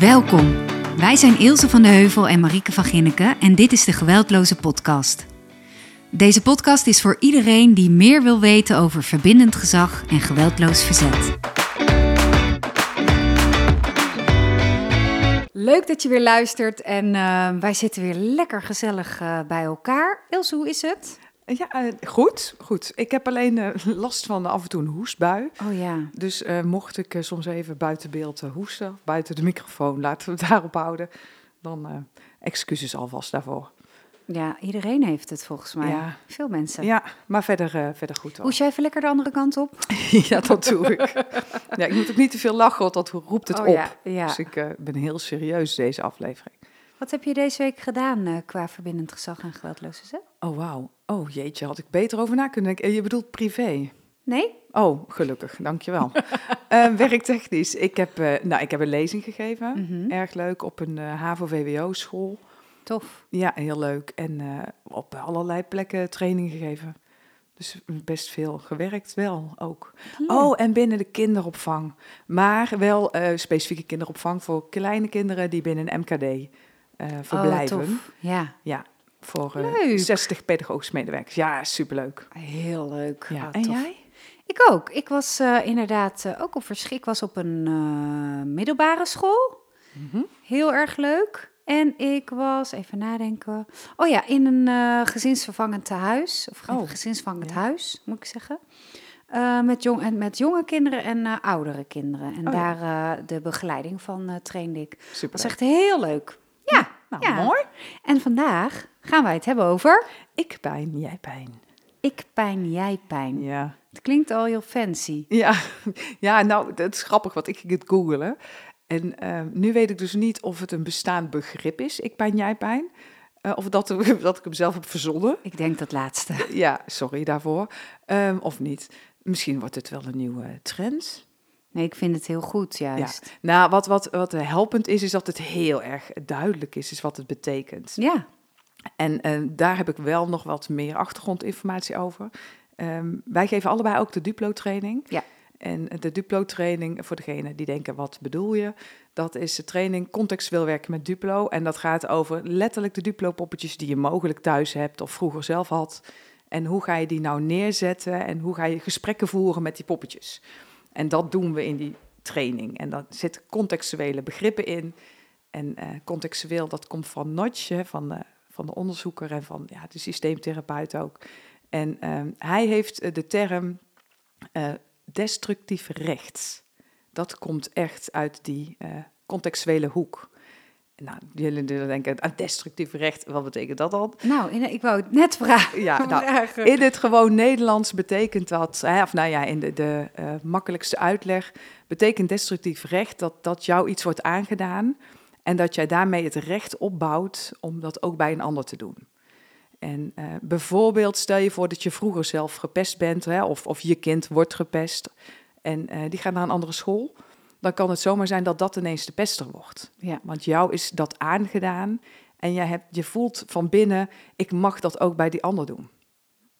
Welkom. Wij zijn Ilse van de Heuvel en Marieke van Ginneken en dit is de Geweldloze Podcast. Deze podcast is voor iedereen die meer wil weten over verbindend gezag en geweldloos verzet. Leuk dat je weer luistert en uh, wij zitten weer lekker gezellig uh, bij elkaar. Ilse, hoe is het? Ja, uh, goed, goed. Ik heb alleen uh, last van af en toe een hoestbui. Oh ja. Dus uh, mocht ik soms even buiten beeld hoesten, buiten de microfoon, laten we het daarop houden. Dan excuses alvast daarvoor. Ja, iedereen heeft het volgens mij. Ja. Veel mensen. Ja, maar verder, verder goed. Hoes jij even lekker de andere kant op? ja, dat doe ik. ja, ik moet ook niet te veel lachen, want dat roept het oh, op. Ja, ja. Dus ik ben heel serieus deze aflevering. Wat heb je deze week gedaan qua verbindend gezag en geweldloze verzet? Oh, wauw. Oh, jeetje, had ik beter over na kunnen denken. Je bedoelt privé? Nee. Oh, gelukkig, dankjewel. uh, werktechnisch. Ik heb, uh, nou, ik heb een lezing gegeven. Mhm. Mm -hmm. Erg leuk op een HAVO-VWO-school. Tof. Ja, heel leuk. En op allerlei plekken training gegeven. Dus best veel gewerkt wel ook. Oh, en binnen de kinderopvang. Maar wel specifieke kinderopvang voor kleine kinderen die binnen een MKD uh, verblijven. Oh, tof. Ja. Ja, voor Leuk. uh, 60 pedagogische medewerkers. Ja, superleuk. Heel leuk. Ja. Oh, en jij? Ik ook. Ik was uh, inderdaad ook op verschik. Ik was op een middelbare school. Mm -hmm. Heel erg leuk. En ik was, even nadenken. Oh ja, in een gezinsvervangend tehuis. Of Oh, gezinsvervangend ja. huis, moet ik zeggen. Uh, met, jong, en met jonge kinderen en uh, oudere kinderen. En Oh ja. daar uh, de begeleiding van trainde ik. Dat Super. was echt heel leuk. Nou, ja. mooi. En vandaag gaan wij het hebben over... Ik pijn, jij pijn. Ik pijn, jij pijn. Ja. Het klinkt al heel fancy. Ja, ja nou, dat is grappig, want ik ging het googelen. En uh, nu weet ik dus niet of het een bestaand begrip is, ik pijn, jij pijn. Uh, of dat, dat ik hem zelf heb verzonnen. Ik denk dat laatste. Ja, sorry daarvoor. Um, of niet. Misschien wordt het wel een nieuwe trend. Nee, ik vind het heel goed, juist. Ja. Nou, wat, wat, wat helpend is, is dat het heel erg duidelijk is, is wat het betekent. Ja. En uh, daar heb ik wel nog wat meer achtergrondinformatie over. Um, wij geven allebei ook de Duplo-training. Ja. En de Duplo-training, voor degenen die denken, wat bedoel je? Dat is de training contextueel werken met Duplo. En dat gaat over letterlijk de Duplo-poppetjes die je mogelijk thuis hebt of vroeger zelf had. En hoe ga je die nou neerzetten en hoe ga je gesprekken voeren met die poppetjes? En dat doen we in die training. En daar zitten contextuele begrippen in. En uh, contextueel, dat komt van Notch, van de, van de onderzoeker en van ja, de systeemtherapeut ook. En uh, hij heeft de term uh, destructief rechts. Dat komt echt uit die contextuele hoek. Nou, jullie denken aan destructief recht, wat betekent dat dan? Nou, in, ik wou het net vragen. Ja, nou, in het gewoon Nederlands betekent dat, hè, of nou ja, in de, de uh, makkelijkste uitleg, betekent destructief recht dat, dat jou iets wordt aangedaan en dat jij daarmee het recht opbouwt om dat ook bij een ander te doen. En uh, bijvoorbeeld stel je voor dat je vroeger zelf gepest bent, hè, of, of je kind wordt gepest en uh, die gaat naar een andere school dan kan het zomaar zijn dat dat ineens de pester wordt. Ja. Want jou is dat aangedaan en je, hebt, je voelt van binnen, ik mag dat ook bij die ander doen.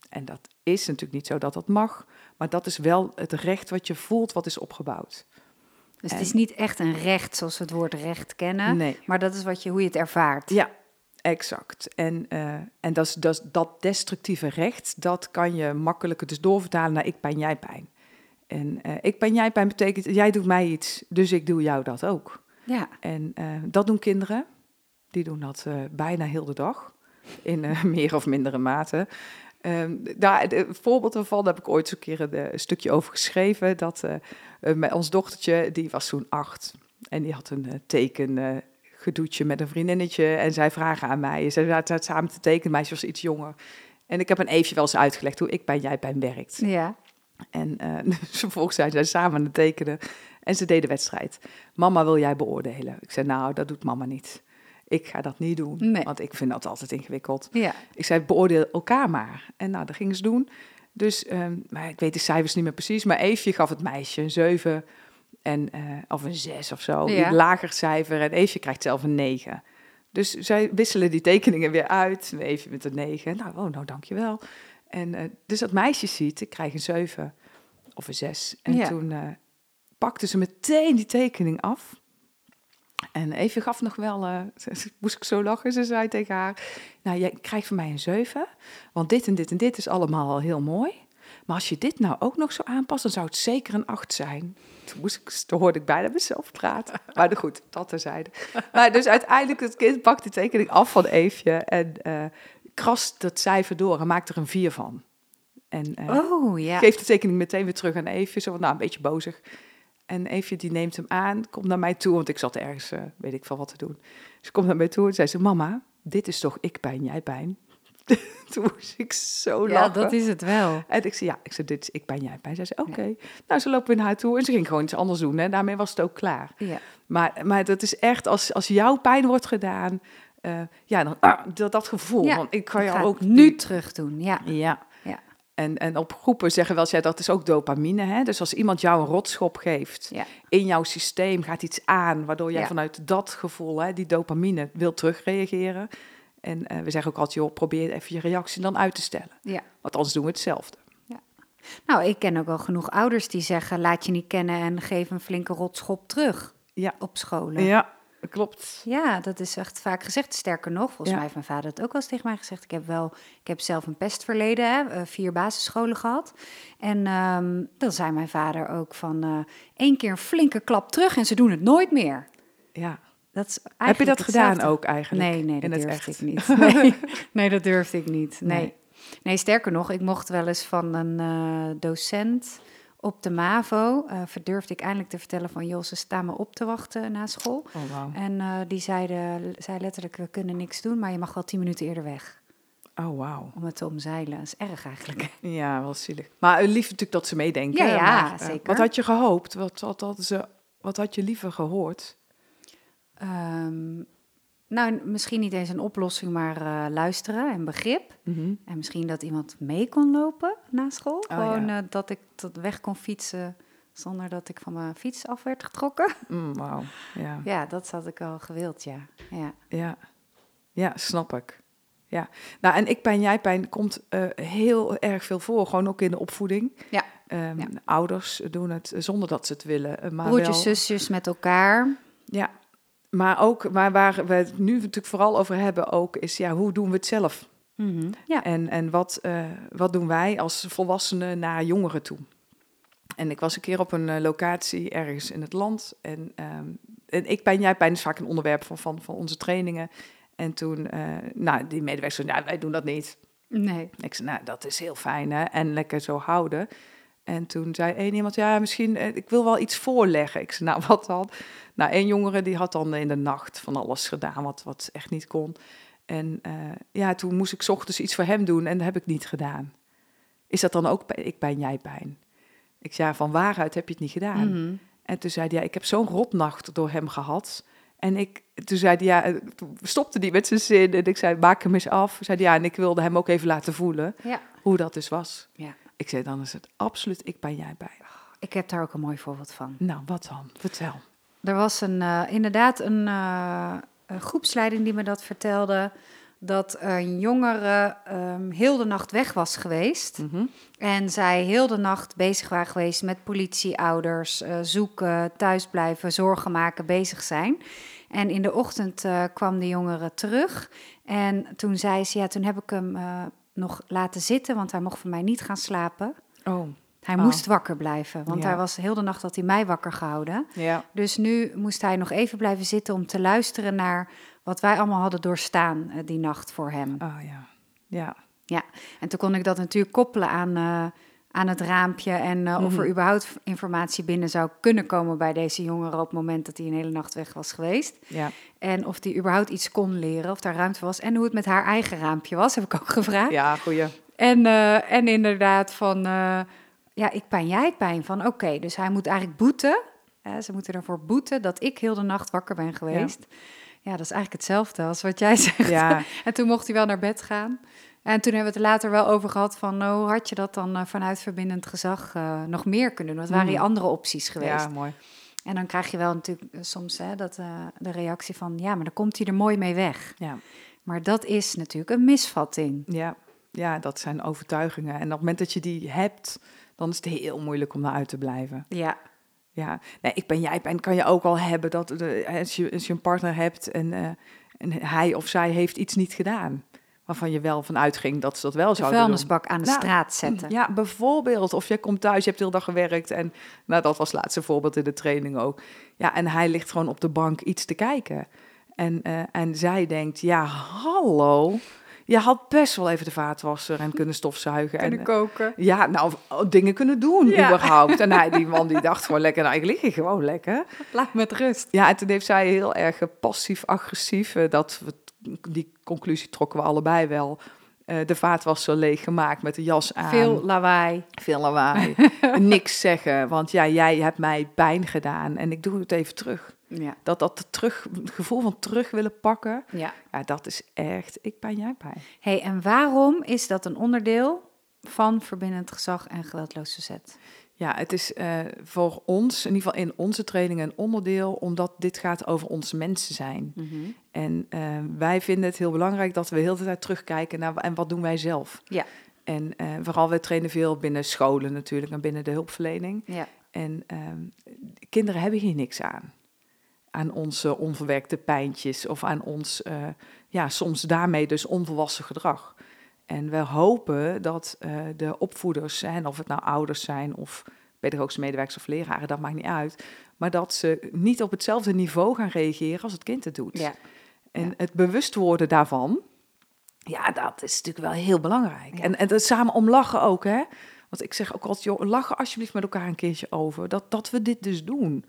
En dat is natuurlijk niet zo dat dat mag, maar dat is wel het recht wat je voelt, wat is opgebouwd. Dus en, het is niet echt een recht zoals we het woord recht kennen, nee. maar dat is wat je, hoe je het ervaart. Ja, exact. En, uh, en dat, is, dat, dat destructieve recht, dat kan je makkelijker dus doorvertalen naar ik pijn, jij pijn. En uh, ik ben jij pijn betekent, jij doet mij iets, dus ik doe jou dat ook. Ja. En uh, dat doen kinderen. Die doen dat uh, bijna heel de dag. In meer of mindere mate. Um, daar, een voorbeeld daarvan heb ik ooit zo'n keer een, een, stukje over geschreven. Dat met ons dochtertje, die was toen acht. En die had een teken gedoetje met een vriendinnetje. En zij vragen aan mij. Ze zaten samen te tekenen, meisje was iets jonger. En ik heb een Eefje wel eens uitgelegd hoe ik bij jij pijn werkt. Ja. En uh, vervolgens zijn zij samen aan het tekenen en ze deden wedstrijd. Mama, wil jij beoordelen? Ik zei, nou, dat doet mama niet. Ik ga dat niet doen, nee. want ik vind dat altijd ingewikkeld. Ja. Ik zei, beoordeel elkaar maar. En nou, dat gingen ze doen. Dus, um, maar ik weet de cijfers niet meer precies, maar Eefje gaf het meisje een 7 en, uh, of een 6 of zo. Ja. Een lager cijfer en Eefje krijgt zelf een 9. Dus zij wisselen die tekeningen weer uit. Eefje met een 9. Nou, oh, nou, dankjewel. En uh, dus dat meisje ziet, ik krijg een 7 of een 6. En Ja. toen uh, pakte ze meteen die tekening af. En Even gaf nog wel, eh, moest ik zo lachen, ze zei tegen haar, nou, jij krijgt van mij een 7, want dit en dit en dit is allemaal al heel mooi. Maar als je dit nou ook nog zo aanpast, dan zou het zeker een 8 zijn. Toen, moest ik, toen hoorde ik bijna mezelf praten. Maar goed, dat terzijde. Maar dus uiteindelijk, het kind pakt die tekening af van Eefje en uh, krast het cijfer door en maakt er een 4 van. En uh, oh, ja. geeft de tekening meteen weer terug aan Eefje, zo van, nou, een beetje bozig. En Eefje die neemt hem aan, komt naar mij toe, want ik zat ergens, uh, weet ik veel wat te doen. Ze komt naar mij toe en zei ze, mama, dit is toch ik pijn, jij pijn? Toen moest ik zo lachen. Ja, dat is het wel. En ik zei, ja, ik zei, dit is ik pijn, jij pijn. Zij zei, oké. Okay. Nou, ze lopen naar haar toe en ze ging gewoon iets anders doen. Hè. Daarmee was het ook klaar. Ja. Maar, maar dat is echt, als, als jouw pijn wordt gedaan, uh, ja, dan ah, dat, dat gevoel. Ja, want ik kan je Ga ook nu terug doen. Ja. Ja. Ja. En, en op groepen zeggen wel, ja, dat is ook dopamine. Hè? Dus als iemand jou een rotschop geeft, Ja. in jouw systeem gaat iets aan, waardoor jij vanuit dat gevoel, hè, die dopamine, wil terugreageren. En eh, we zeggen ook altijd, joh, probeer even je reactie dan uit te stellen. ja. Want anders doen we hetzelfde. Nou, ik ken ook wel genoeg ouders die zeggen: laat je niet kennen en geef een flinke rotschop terug Ja, op scholen. ja klopt. Ja, dat is echt vaak gezegd. Sterker nog, volgens Ja. mij heeft mijn vader het ook wel eens tegen mij gezegd. Ik heb wel, ik heb zelf een pestverleden, hè, eh, vier basisscholen gehad. En ehm, dan zei mijn vader ook van eh één keer een flinke klap terug en ze doen het nooit meer. Ja. Dat is Heb je dat gedaan ook eigenlijk? Nee, nee, dat durfde echt? ik niet. Nee, nee, dat durfde ik niet. Nee. Nee. nee. sterker nog, ik mocht wel eens van een eh, docent op de MAVO, eh verdurfde ik eindelijk te vertellen van, joh, ze staan me op te wachten na school. Oh. En eh, die zeiden, zei letterlijk, we kunnen niks doen, maar je mag wel tien minuten eerder weg. Oh, wauw. Om het te omzeilen. Dat is erg eigenlijk. Ja, wel zielig. Maar uh, lief natuurlijk dat ze meedenken. Ja, ja, maar, eh, zeker. Wat had je gehoopt? Wat, wat, hadden ze, wat had je liever gehoord? Ehm, nou, misschien niet eens een oplossing, maar eh, luisteren en begrip. Mhm. En misschien dat iemand mee kon lopen na school. Oh, Gewoon ja. eh, dat ik tot weg kon fietsen zonder dat ik van mijn fiets af werd getrokken. Mm, wauw. Ja. Ja, dat had ik wel gewild, ja. ja. Ja. ja, snap ik. Ja, nou en ik pijn, jij pijn komt eh, heel erg veel voor, gewoon ook in de opvoeding. Ja. Ehm, Ja. Ouders doen het zonder dat ze het willen. Maar Broertjes, wel, zusjes met elkaar. Ja, maar ook, maar waar we het nu natuurlijk vooral over hebben ook, is ja, hoe doen we het zelf? Mhm. Ja. En, en wat, eh, wat doen wij als volwassenen naar jongeren toe? En ik was een keer op een eh, locatie ergens in het land. En, ehm, en ik pijn, jij pijn is vaak een onderwerp van, van, van onze trainingen. En toen, eh, nou, die medewerkers zei, nou, wij doen dat niet. Nee. Ik zei, nou, dat is heel fijn, hè? En lekker zo houden. En toen zei één iemand, ja, misschien, eh, ik wil wel iets voorleggen. Ik zei, nou, wat dan? Nou, één jongere die had dan in de nacht van alles gedaan, wat, wat echt niet kon. En eh, ja, toen moest ik 's ochtends iets voor hem doen en dat heb ik niet gedaan. Is dat dan ook, pijn- ik pijn, jij pijn? Ik zei, ja, van waaruit heb je het niet gedaan? Mhm. En toen zei hij, ja, ik heb zo'n rotnacht door hem gehad. En ik, toen zei hij, ja, eh, toen stopte hij met zijn zin. En ik zei, maak hem eens af. Zei hij, ja, en ik wilde hem ook even laten voelen Ja. hoe dat dus was. ja. Ik zei, dan is het absoluut ik bij jij bij. Ik heb daar ook een mooi voorbeeld van. Nou, wat dan? Vertel. Er was een, eh, inderdaad een, eh, een groepsleiding die me dat vertelde. Dat een jongere ehm, heel de nacht weg was geweest. Mhm. En zij heel de nacht bezig waren geweest met politie, ouders, eh, zoeken, thuisblijven, zorgen maken, bezig zijn. En in de ochtend kwam de jongere terug. En toen zei ze, ja, toen heb ik hem nog laten zitten, want hij mocht voor mij niet gaan slapen. Oh, Hij Oh. moest wakker blijven, want Ja. hij was heel de nacht had hij mij wakker gehouden. ja. Dus nu moest hij nog even blijven zitten om te luisteren naar wat wij allemaal hadden doorstaan eh, die nacht voor hem. Oh ja. Ja. Ja, en toen kon ik dat natuurlijk koppelen aan, eh, aan het raampje en eh, of er Mhm. überhaupt informatie binnen zou kunnen komen bij deze jongere op het moment dat hij een hele nacht weg was geweest. Ja. En of die überhaupt iets kon leren, of daar ruimte was en hoe het met haar eigen raampje was, heb ik ook gevraagd. Ja, goeie. En, eh, en inderdaad van, eh, ja, ik pijn, jij pijn. Van oké, dus hij moet eigenlijk boeten. Ze moeten ervoor boeten dat ik heel de nacht wakker ben geweest. Ja, dat is eigenlijk hetzelfde als wat jij zegt. Ja. en toen mocht hij wel naar bed gaan. En toen hebben we het er later wel over gehad van, nou, hoe had je dat dan eh, vanuit verbindend gezag eh, nog meer kunnen doen? Wat waren die Mm. andere opties geweest? Ja, mooi. En dan krijg je wel natuurlijk eh, soms hè, dat, de reactie van, ja, maar dan komt hij er mooi mee weg. Ja. Maar dat is natuurlijk een misvatting. Ja. ja, dat zijn overtuigingen. En op het moment dat je die hebt, dan is het heel moeilijk om daaruit te blijven. Ja, Ja, nee, ik ben jij ben kan je ook al hebben dat de, als, je, als je een partner hebt en, uh, en hij of zij heeft iets niet gedaan. Waarvan je wel van uitging dat ze dat wel zouden doen. vuilnisbak aan de nou, straat zetten. Ja, bijvoorbeeld. Of je komt thuis, je hebt heel dag gewerkt. En nou, dat was het laatste voorbeeld in de training ook. Ja, en hij ligt gewoon op de bank iets te kijken. En, uh, en zij denkt, ja, hallo. Je had best wel even de vaatwasser en kunnen stofzuigen. Kunnen en, koken. Ja, nou, dingen kunnen doen ja. überhaupt. En hij, die man die dacht gewoon lekker, nou, ik lig hier gewoon lekker. Laat met rust. Ja, en toen heeft zij heel erg passief-agressief, uh, dat we, die conclusie trokken we allebei wel. Uh, de vaatwasser leeg gemaakt met de jas aan. Veel lawaai. Veel lawaai. Niks zeggen, want ja, jij hebt mij pijn gedaan en ik doe het even terug. Ja. Dat, dat terug, het gevoel van terug willen pakken, ja. ja, dat is echt ik pijn, jij pijn. hey, en waarom is dat een onderdeel van verbindend gezag en geweldloos verzet? Ja, het is uh, voor ons, in ieder geval in onze training, een onderdeel, omdat dit gaat over ons mensen zijn. Mm -hmm. En uh, wij vinden het heel belangrijk dat we heel de tijd terugkijken naar en wat doen wij zelf. Ja. En uh, vooral, we trainen veel binnen scholen natuurlijk en binnen de hulpverlening. Ja. En ehm, kinderen hebben hier niks aan aan onze onverwerkte pijntjes of aan ons, ja, soms daarmee dus onvolwassen gedrag. En we hopen dat uh, de opvoeders zijn, of het nou ouders zijn of pedagogische medewerkers of leraren, dat maakt niet uit. Maar dat ze niet op hetzelfde niveau gaan reageren als het kind het doet. Ja. En het bewust worden daarvan, ja, dat is natuurlijk wel heel belangrijk. En, en dat samen om lachen ook, hè. Want ik zeg ook altijd, joh, lachen alsjeblieft met elkaar een keertje over. Dat, dat we dit dus doen.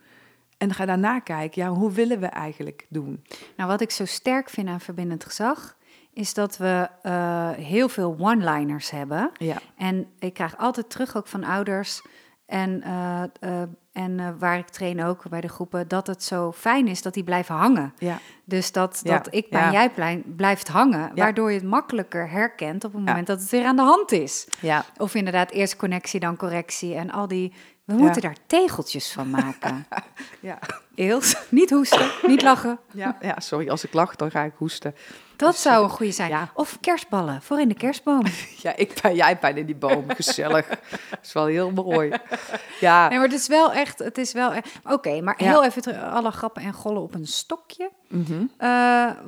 En ga daarna kijken, ja, hoe willen we eigenlijk doen? Nou, wat ik zo sterk vind aan verbindend gezag, is dat we uh, heel veel one-liners hebben. Ja. En ik krijg altijd terug ook van ouders en, uh, uh, en waar ik train ook bij de groepen, dat het zo fijn is dat die blijven hangen. Ja. Dus dat, dat ik bij jij blijft hangen, waardoor je het makkelijker herkent op het moment dat het weer aan de hand is. Ja. Of inderdaad eerst connectie, dan correctie en al die we moeten daar tegeltjes van maken. ja. Eels, niet hoesten, niet lachen. Ja, ja, sorry, als ik lach, dan ga ik hoesten. Dat dus, zou een goede zijn. Ja. Of kerstballen voor in de kerstboom. ja, ik ben, jij bent in die boom. Gezellig. dat is wel heel mooi. Ja. Nee, maar het is wel echt... Het is wel echt... Oké, maar heel even terug, alle grappen en gollen op een stokje. Mm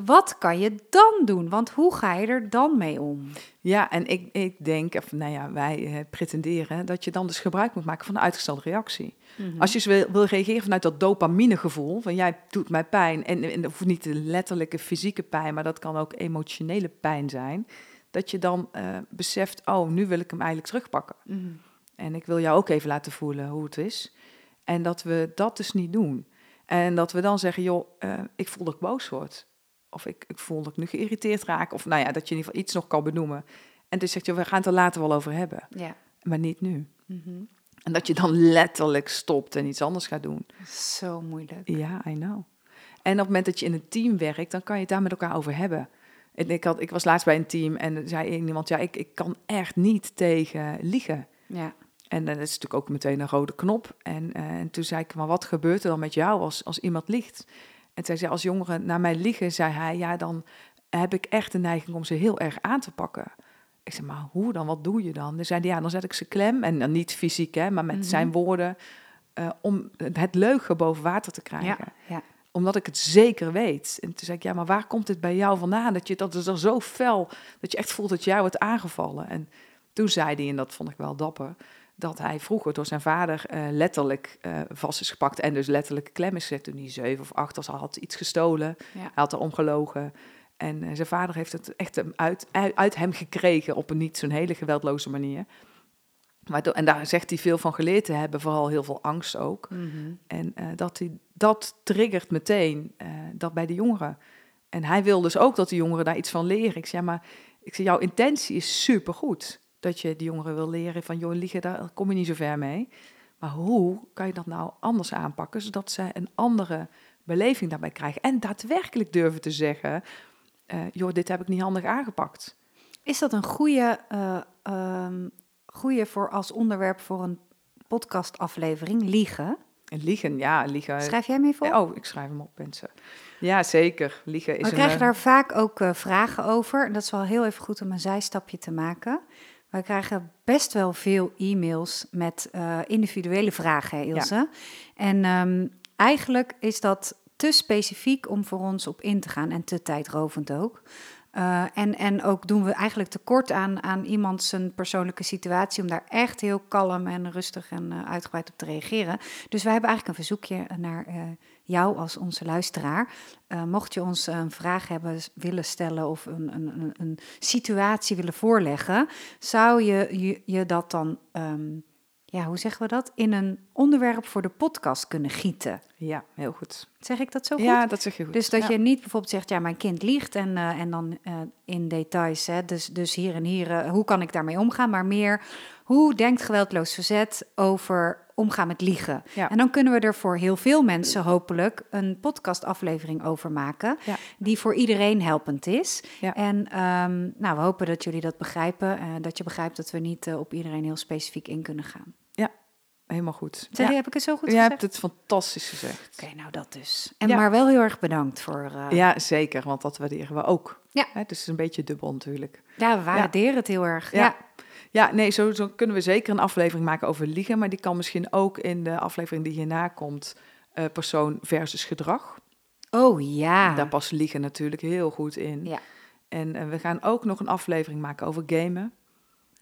wat kan je dan doen? Want hoe ga je er dan mee om? Ja, en ik, ik denk, of nou ja, wij eh, pretenderen dat je dan dus gebruik moet maken van de uitgestelde reactie. Mhm. Als je wil, wil reageren vanuit dat dopaminegevoel, van jij doet mij pijn, en, en of niet de letterlijke fysieke pijn, maar dat kan ook emotionele pijn zijn, dat je dan uh, beseft, oh, nu wil ik hem eigenlijk terugpakken. Mhm. En ik wil jou ook even laten voelen hoe het is. En dat we dat dus niet doen. En dat we dan zeggen, joh, uh, ik voel dat ik boos word. Of ik, ik voel dat ik nu geïrriteerd raak. Of nou ja, dat je in ieder geval iets nog kan benoemen. En dus zegt, joh, we gaan het er later wel over hebben. Ja. Maar niet nu. Mm En dat je dan letterlijk stopt en iets anders gaat doen. Zo moeilijk. Ja, I know. En op het moment dat je in een team werkt, dan kan je het daar met elkaar over hebben. En ik, had, ik was laatst bij een team en zei iemand, ja, ik, ik kan echt niet tegen liegen. Ja. En dat is natuurlijk ook meteen een rode knop. En, uh, en toen zei ik, maar wat gebeurt er dan met jou als, als iemand liegt? En zij zei, als jongeren naar mij liegen, zei hij, ja, dan heb ik echt de neiging om ze heel erg aan te pakken. Ik zei, maar hoe dan? Wat doe je dan? Dan zei hij, ja, dan zet ik ze klem. En dan niet fysiek, hè, maar met mhm. zijn woorden. Uh, om het leugen boven water te krijgen. Ja, ja. Omdat ik het zeker weet. En toen zei ik, ja, maar waar komt dit bij jou vandaan? Dat je dat is er zo fel, dat je echt voelt dat jij wordt aangevallen. En toen zei hij, en dat vond ik wel dapper dat hij vroeger door zijn vader uh, letterlijk uh, vast is gepakt en dus letterlijk klem is gezet toen hij zeven of acht was. Hij had iets gestolen, hij had er omgelogen. En uh, zijn vader heeft het echt uit, uit hem gekregen op een niet zo'n hele geweldloze manier. Waardoor, en daar zegt hij veel van geleerd te hebben, vooral heel veel angst ook. Mm -hmm. En dat, hij, dat triggert meteen dat bij de jongeren. En hij wil dus ook dat de jongeren daar iets van leren. Ik zeg, ja, maar ik zeg, jouw intentie is supergoed dat je die jongeren wil leren van, joh, liegen, daar kom je niet zo ver mee. Maar hoe kan je dat nou anders aanpakken, zodat ze een andere beleving daarbij krijgen? En daadwerkelijk durven te zeggen, uh, joh, dit heb ik niet handig aangepakt. Is dat een goede, uh, goede voor als onderwerp voor een podcastaflevering, liegen? Liegen, ja, liegen. Schrijf jij mee voor? Oh, ik schrijf hem op, mensen. Ja, zeker. Liegen is We krijgen daar vaak ook uh, vragen over. Dat is wel heel even goed om een zijstapje te maken. Wij krijgen best wel veel e-mails met uh, individuele vragen, Ilse. En um, eigenlijk is dat te specifiek om voor ons op in te gaan en te tijdrovend ook. Uh, en, en ook doen we eigenlijk tekort aan, aan iemand zijn persoonlijke situatie om daar echt heel kalm en rustig en uh, uitgebreid op te reageren. Dus wij hebben eigenlijk een verzoekje naar uh, jou als onze luisteraar. mocht je ons een vraag hebben willen stellen of een, een, een situatie willen voorleggen, zou je je, je dat dan um, ja, hoe zeggen we dat? In een onderwerp voor de podcast kunnen gieten. Ja, heel goed. Zeg ik dat zo goed? Ja, dat zeg je goed. Dus dat ja. je niet bijvoorbeeld zegt, ja, mijn kind liegt en, uh, en dan uh, in details, hè, dus, dus hier en hier, uh, hoe kan ik daarmee omgaan? Maar meer, hoe denkt geweldloos verzet over omgaan met liegen? Ja. En dan kunnen we er voor heel veel mensen hopelijk een podcastaflevering over maken, Ja. die voor iedereen helpend is. Ja. En ehm, nou, we hopen dat jullie dat begrijpen, dat je begrijpt dat we niet op iedereen heel specifiek in kunnen gaan. Helemaal goed. Zeg, ja. heb ik het zo goed Je gezegd? hebt het fantastisch gezegd. Oké, nou dat dus. En Ja. maar wel heel erg bedankt voor... eh, Ja, zeker, want dat waarderen we ook. Ja. Hè, dus het is een beetje dubbel natuurlijk. ja, we waarderen het heel erg. Ja. Ja. Ja, nee, zo, zo kunnen we zeker een aflevering maken over liegen. Maar die kan misschien ook in de aflevering die hierna komt, eh, persoon versus gedrag. Oh ja. Daar past liegen natuurlijk heel goed in. Ja. En eh, we gaan ook nog een aflevering maken over gamen.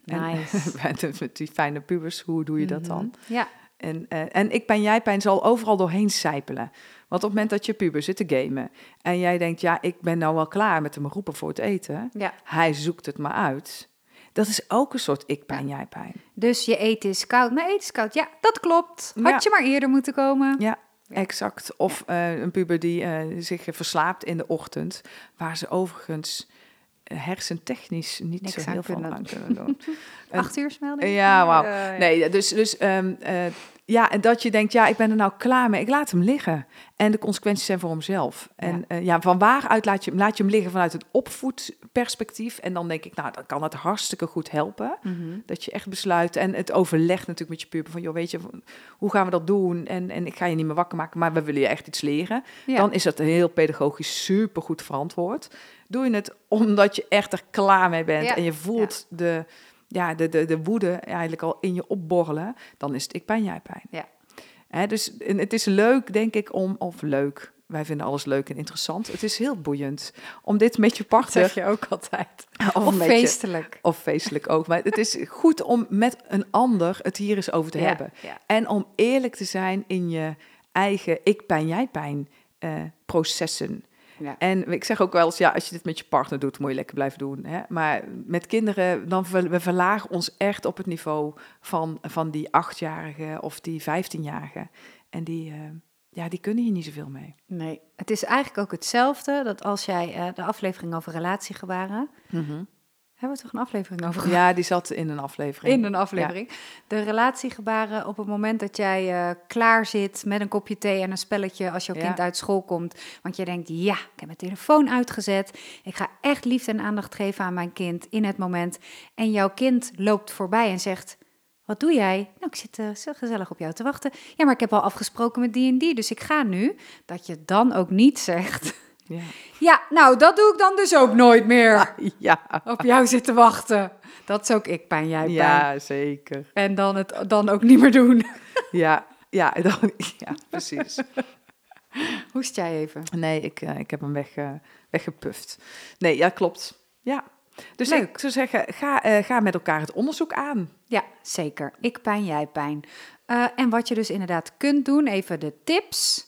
En- Nice. met die fijne pubers, hoe doe je dat Mhm. dan? Ja. En, eh, en ik ben jij pijn zal overal doorheen sijpelen. Want op het moment dat je puber zit te gamen en jij denkt, ja, ik ben nou wel klaar met hem roepen voor het eten. ja. Hij zoekt het maar uit. Dat is ook een soort ik pijn, jij pijn. Dus je eten is koud. Mijn eten is koud. Ja, dat klopt. Had Ja. je maar eerder moeten komen. Ja, exact. Of eh, een puber die eh, zich verslaapt in de ochtend, waar ze overigens hersentechnisch niet Niks zo heel veel kunnen aan kunnen doen. Acht uur smelding? Ja, wauw. Nee, dus, dus ehm, eh, ja, en dat je denkt, ja, ik ben er nou klaar mee. Ik laat hem liggen. En de consequenties zijn voor hemzelf. En eh, ja, van waaruit laat je, hem- laat je hem liggen vanuit een opvoedperspectief. En dan denk ik, nou, dan kan het hartstikke goed helpen. Mhm. Dat je echt besluit en het overlegt natuurlijk met je puber. Van, joh, weet je, hoe gaan we dat doen? En, en ik ga je niet meer wakker maken, maar we willen je echt iets leren. Ja. Dan is dat heel pedagogisch super goed verantwoord. Doe je het omdat je echt er klaar mee bent Ja. en je voelt de, ja, de, de, de woede eigenlijk al in je opborrelen, dan is het ik pijn, jij pijn. Ja. Hè, dus het is leuk, denk ik, om, of leuk, wij vinden alles leuk en interessant. Het is heel boeiend om dit met je Dat partner, zeg je ook altijd. of, Of met je- feestelijk. of feestelijk ook, maar het is goed om met een ander het hier eens over te Ja, hebben. Ja. En om eerlijk te zijn in je eigen ik pijn, jij pijn eh, processen. Ja. En ik zeg ook wel eens, ja, als je dit met je partner doet, moet je lekker blijven doen. Hè? Maar met kinderen, dan ver, we verlagen ons echt op het niveau van, van die achtjarige of die vijftienjarige. En die, eh, ja, die kunnen hier niet zoveel mee. Nee, het is eigenlijk ook hetzelfde dat als jij eh, de aflevering over relatiegebaren... Hebben we toch een aflevering over gehad? Ja, die zat in een aflevering. In een aflevering. De relatiegebaren op het moment dat jij eh, klaar zit met een kopje thee en een spelletje als jouw Ja. kind uit school komt. Want je denkt, ja, ik heb mijn telefoon uitgezet. Ik ga echt liefde en aandacht geven aan mijn kind in het moment. En jouw kind loopt voorbij en zegt, wat doe jij? Nou, ik zit eh, zo gezellig op jou te wachten. Ja, maar ik heb al afgesproken met die en die, dus ik ga nu. Dat je dan ook niet zegt, Ja. ja, nou, dat doe ik dan dus ook nooit meer. Ja. Op jou zitten wachten. Dat is ook ik pijn, jij pijn. ja, zeker. En dan het dan ook niet meer doen. Ja, ja, dan, ja precies. Hoest jij even? Nee, ik, eh, ik heb hem weg, eh, weggepuft. Nee, ja, klopt. Ja. Dus Leuk. ik zou zeggen, ga, eh, ga met elkaar het onderzoek aan. Ja, zeker. Ik pijn, jij pijn. En wat je dus inderdaad kunt doen, even de tips.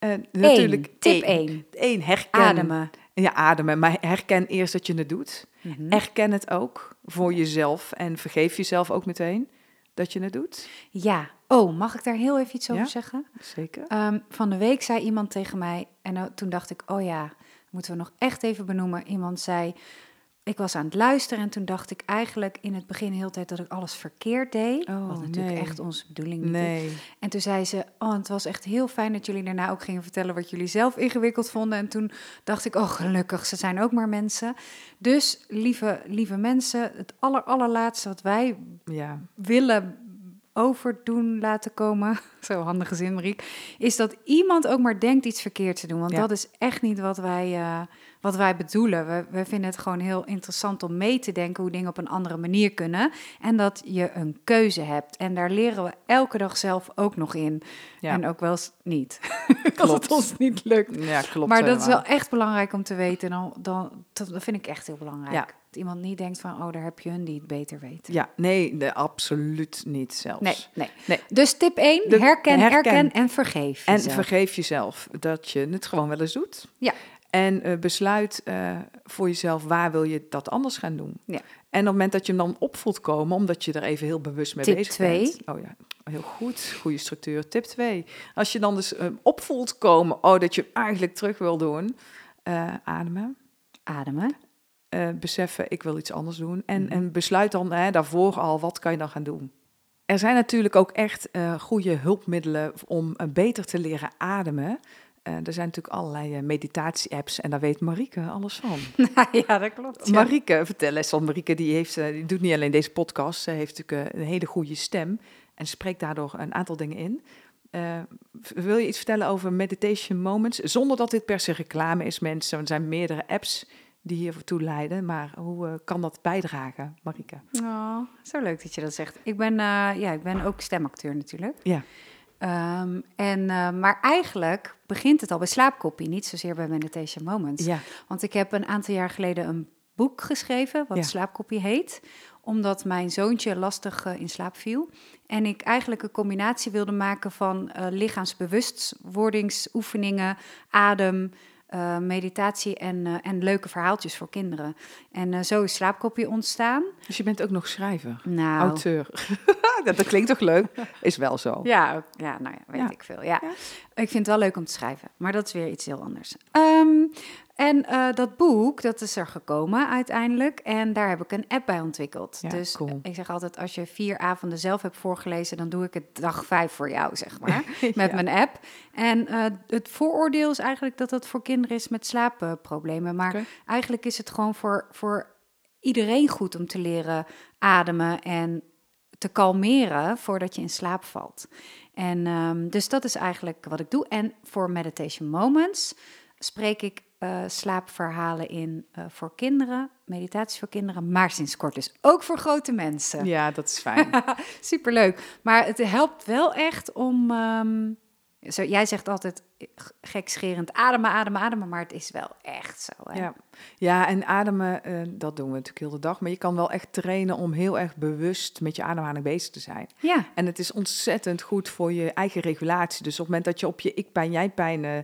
Eh, natuurlijk Eén, tip één. 1. Eén, herken. Ademen. Ja, ademen. Maar herken eerst dat je het doet. Mhm. Erken het ook voor jezelf en vergeef jezelf ook meteen dat je het doet. Ja. Oh, mag ik daar heel even iets over Ja. zeggen? Zeker. Ehm, van de week zei iemand tegen mij, en nou, toen dacht ik, oh ja, moeten we nog echt even benoemen. Iemand zei, ik was aan het luisteren en toen dacht ik eigenlijk in het begin heel tijd dat ik alles verkeerd deed. Oh, wat natuurlijk nee. echt onze bedoeling niet is. Nee. En toen zei ze, oh, het was echt heel fijn dat jullie daarna ook gingen vertellen wat jullie zelf ingewikkeld vonden. En toen dacht ik, oh gelukkig, ze zijn ook maar mensen. Dus lieve, lieve mensen, het aller, allerlaatste wat wij Ja. willen overdoen laten komen, zo handige zin Mariek, is dat iemand ook maar denkt iets verkeerd te doen. Want Ja. dat is echt niet wat wij, eh, wat wij bedoelen. We, we vinden het gewoon heel interessant om mee te denken hoe dingen op een andere manier kunnen. En dat je een keuze hebt. En daar leren we elke dag zelf ook nog in. Ja. En ook wel eens niet. Als het ons niet lukt. Ja, klopt. Maar dat is wel echt belangrijk om te weten. Dan, dan, dat, dat vind ik echt heel belangrijk. Ja. Dat iemand niet denkt van, oh, daar heb je een die het beter weet. Ja, nee, absoluut niet zelfs. Nee, nee. Nee. Dus tip 1, De- herken, herken. herken en vergeef En vergeef jezelf dat je het gewoon wel eens doet. Ja. En eh, besluit eh, voor jezelf waar wil je dat anders gaan doen. Ja. En op het moment dat je hem dan op voelt komen, omdat je er even heel bewust mee Tip bezig twee. bent. Oh ja, heel goed. Goede structuur. Tip 2. Als je dan dus eh, op voelt komen, oh, dat je eigenlijk terug wil doen. ademen. Ademen. Eh, beseffen, ik wil iets anders doen. En, Mhm. en besluit dan hè, daarvoor al, wat kan je dan gaan doen? Er zijn natuurlijk ook echt eh, goede hulpmiddelen om eh, beter te leren ademen. Er zijn natuurlijk allerlei meditatie-apps en daar weet Marieke alles van. ja, dat klopt. ja. Marieke, vertel eens, want Marieke die heeft, die doet niet alleen deze podcast, ze heeft natuurlijk een hele goede stem en spreekt daardoor een aantal dingen in. Wil je iets vertellen over meditation moments? Zonder dat dit per se reclame is, mensen. Er zijn meerdere apps die hiertoe leiden. Maar hoe eh, kan dat bijdragen, Marieke? Oh, zo leuk dat je dat zegt. Ik ben, eh, ja, ik ben ook stemacteur natuurlijk. Ja. Ehm, en, eh, maar eigenlijk begint het al bij slaapkopie, niet zozeer bij Meditation Moments. Ja, Want ik heb een aantal jaar geleden een boek geschreven, wat Ja. Slaapkopie heet. Omdat mijn zoontje lastig in slaap viel. En ik eigenlijk een combinatie wilde maken van eh lichaamsbewustwordingsoefeningen, adem, eh, meditatie en, eh, en leuke verhaaltjes voor kinderen. En eh, zo is Slaapkopie ontstaan. dus je bent ook nog schrijver, Nou, auteur. Dat, dat klinkt toch leuk? Is wel zo. Ja, ja, nou ja, weet Ja. ik veel. Ja. Ja. Ik vind het wel leuk om te schrijven, maar dat is weer iets heel anders. Ehm, en eh, dat boek, dat is er gekomen uiteindelijk. En daar heb ik een app bij ontwikkeld. Ja, dus cool. ik zeg altijd, als je vier avonden zelf hebt voorgelezen, dan doe ik het dag vijf voor jou, zeg maar. Met Ja. mijn app. En eh, het vooroordeel is eigenlijk dat het voor kinderen is met slaapproblemen. Maar eigenlijk is het gewoon voor, voor iedereen goed om te leren ademen en te kalmeren voordat je in slaap valt. En ehm, dus dat is eigenlijk wat ik doe. En voor Meditation Moments spreek ik eh, slaapverhalen in eh, voor kinderen, meditaties voor kinderen, maar sinds kort dus ook voor grote mensen. Ja, dat is fijn. Superleuk. Maar het helpt wel echt om. ehm, zo, jij zegt altijd gekscherend ademen, ademen, ademen, maar het is wel echt zo. Hè? Ja. ja, en ademen, eh, dat doen we natuurlijk heel de dag. Maar je kan wel echt trainen om heel erg bewust met je ademhaling bezig te zijn. ja. En het is ontzettend goed voor je eigen regulatie. Dus op het moment dat je op je ik-pijn, jij-pijn eh,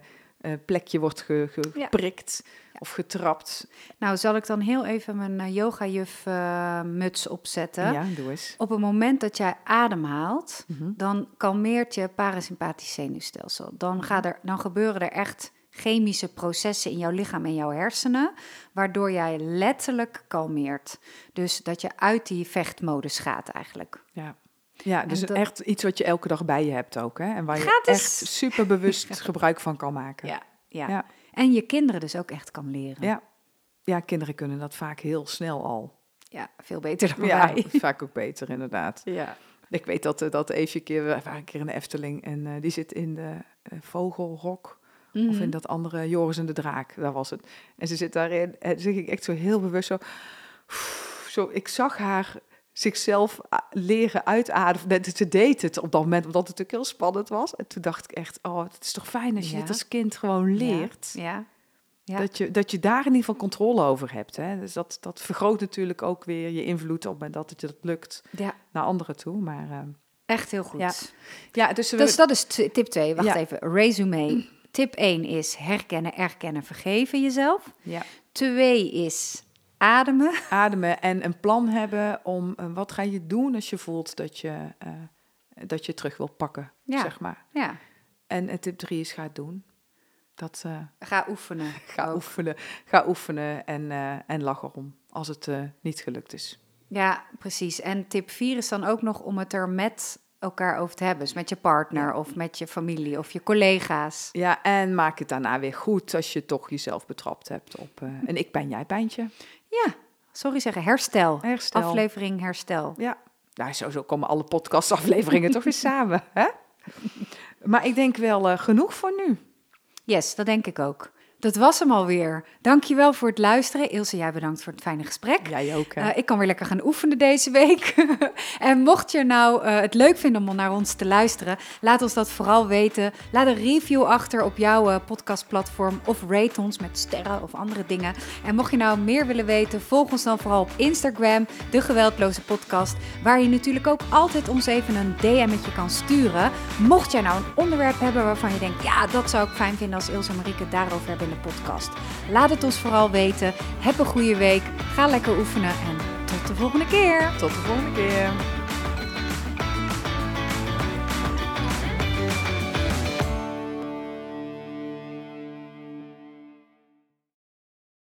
eh, plekje wordt ge- ge- Ja. geprikt of getrapt. Nou, zal ik dan heel even mijn uh, yoga-juf eh, muts opzetten? Ja, doe eens. Op het moment dat jij ademhaalt, Mhm. dan kalmeert je parasympathisch zenuwstelsel. Dan, gaat er, dan gebeuren er echt chemische processen in jouw lichaam en jouw hersenen, waardoor jij letterlijk kalmeert. Dus dat je uit die vechtmodus gaat eigenlijk. Ja. Ja, dus dat- echt iets wat je elke dag bij je hebt ook. Hè? En waar je Gratis. echt super bewust gebruik van kan maken. Ja, ja. Ja. En je kinderen dus ook echt kan leren. Ja. ja, kinderen kunnen dat vaak heel snel al. Ja, veel beter dan Ja, wij. vaak ook beter inderdaad. Ja. Ik weet dat, eh, dat Eefje een keer, we waren een keer in de Efteling en eh, die zit in de eh, Vogelrok. Of Mhm. in dat andere Joris en de Draak, daar was het. En ze zit daarin en ze ging echt zo heel bewust zo... zo ik zag haar zichzelf a- leren uitademen. Ze deed het op dat moment, omdat het natuurlijk heel spannend was. En toen dacht ik echt, oh, het is toch fijn als je Ja. dit als kind gewoon leert. Ja. Ja. Dat, je, dat je daar in ieder geval controle over hebt. Hè? Dus dat, dat vergroot natuurlijk ook weer je invloed op het moment dat het je dat lukt naar anderen toe. Maar eh, echt heel goed. Ja. ja, dus we, Dus dat is tip 2. Wacht even, resume. Tip 1 is herkennen, erkennen, vergeven jezelf. ja, 2 is ademen. ademen en een plan hebben om eh, wat ga je doen als je voelt dat je, eh, dat je terug wil pakken, Ja. zeg maar. Ja, En, tip drie is ga doen. Dat, eh, ga oefenen. ga ook. oefenen, ga oefenen en, en lach erom als het niet gelukt is. Ja, precies. En tip 4 is dan ook nog om het er met elkaar over te hebben. Dus met je partner of met je familie of je collega's. Ja, en maak het daarna weer goed als je toch jezelf betrapt hebt op een ik ben jij pijntje. Ja, sorry zeggen, herstel. Herstel. Aflevering herstel. Ja, Nou, zo komen alle podcastafleveringen toch weer samen, hè? Maar ik denk wel uh, genoeg voor nu. Yes, dat denk ik ook. Dat was hem alweer. Dankjewel voor het luisteren. Ilse, jij bedankt voor het fijne gesprek. Jij ook. Uh, ik kan weer lekker gaan oefenen deze week. en mocht je nou uh, het leuk vinden om naar ons te luisteren, laat ons dat vooral weten. Laat een review achter op jouw uh, podcastplatform of rate ons met sterren of andere dingen. En mocht je nou meer willen weten, volg ons dan vooral op Instagram, de Geweldloze Podcast, waar je natuurlijk ook altijd ons even een DM'tje kan sturen. Mocht jij nou een onderwerp hebben waarvan je denkt, ja, dat zou ik fijn vinden als Ilse en Marieke daarover hebben de podcast. Laat het ons vooral weten. Heb een goede week. Ga lekker oefenen en tot de volgende keer. Tot de volgende keer.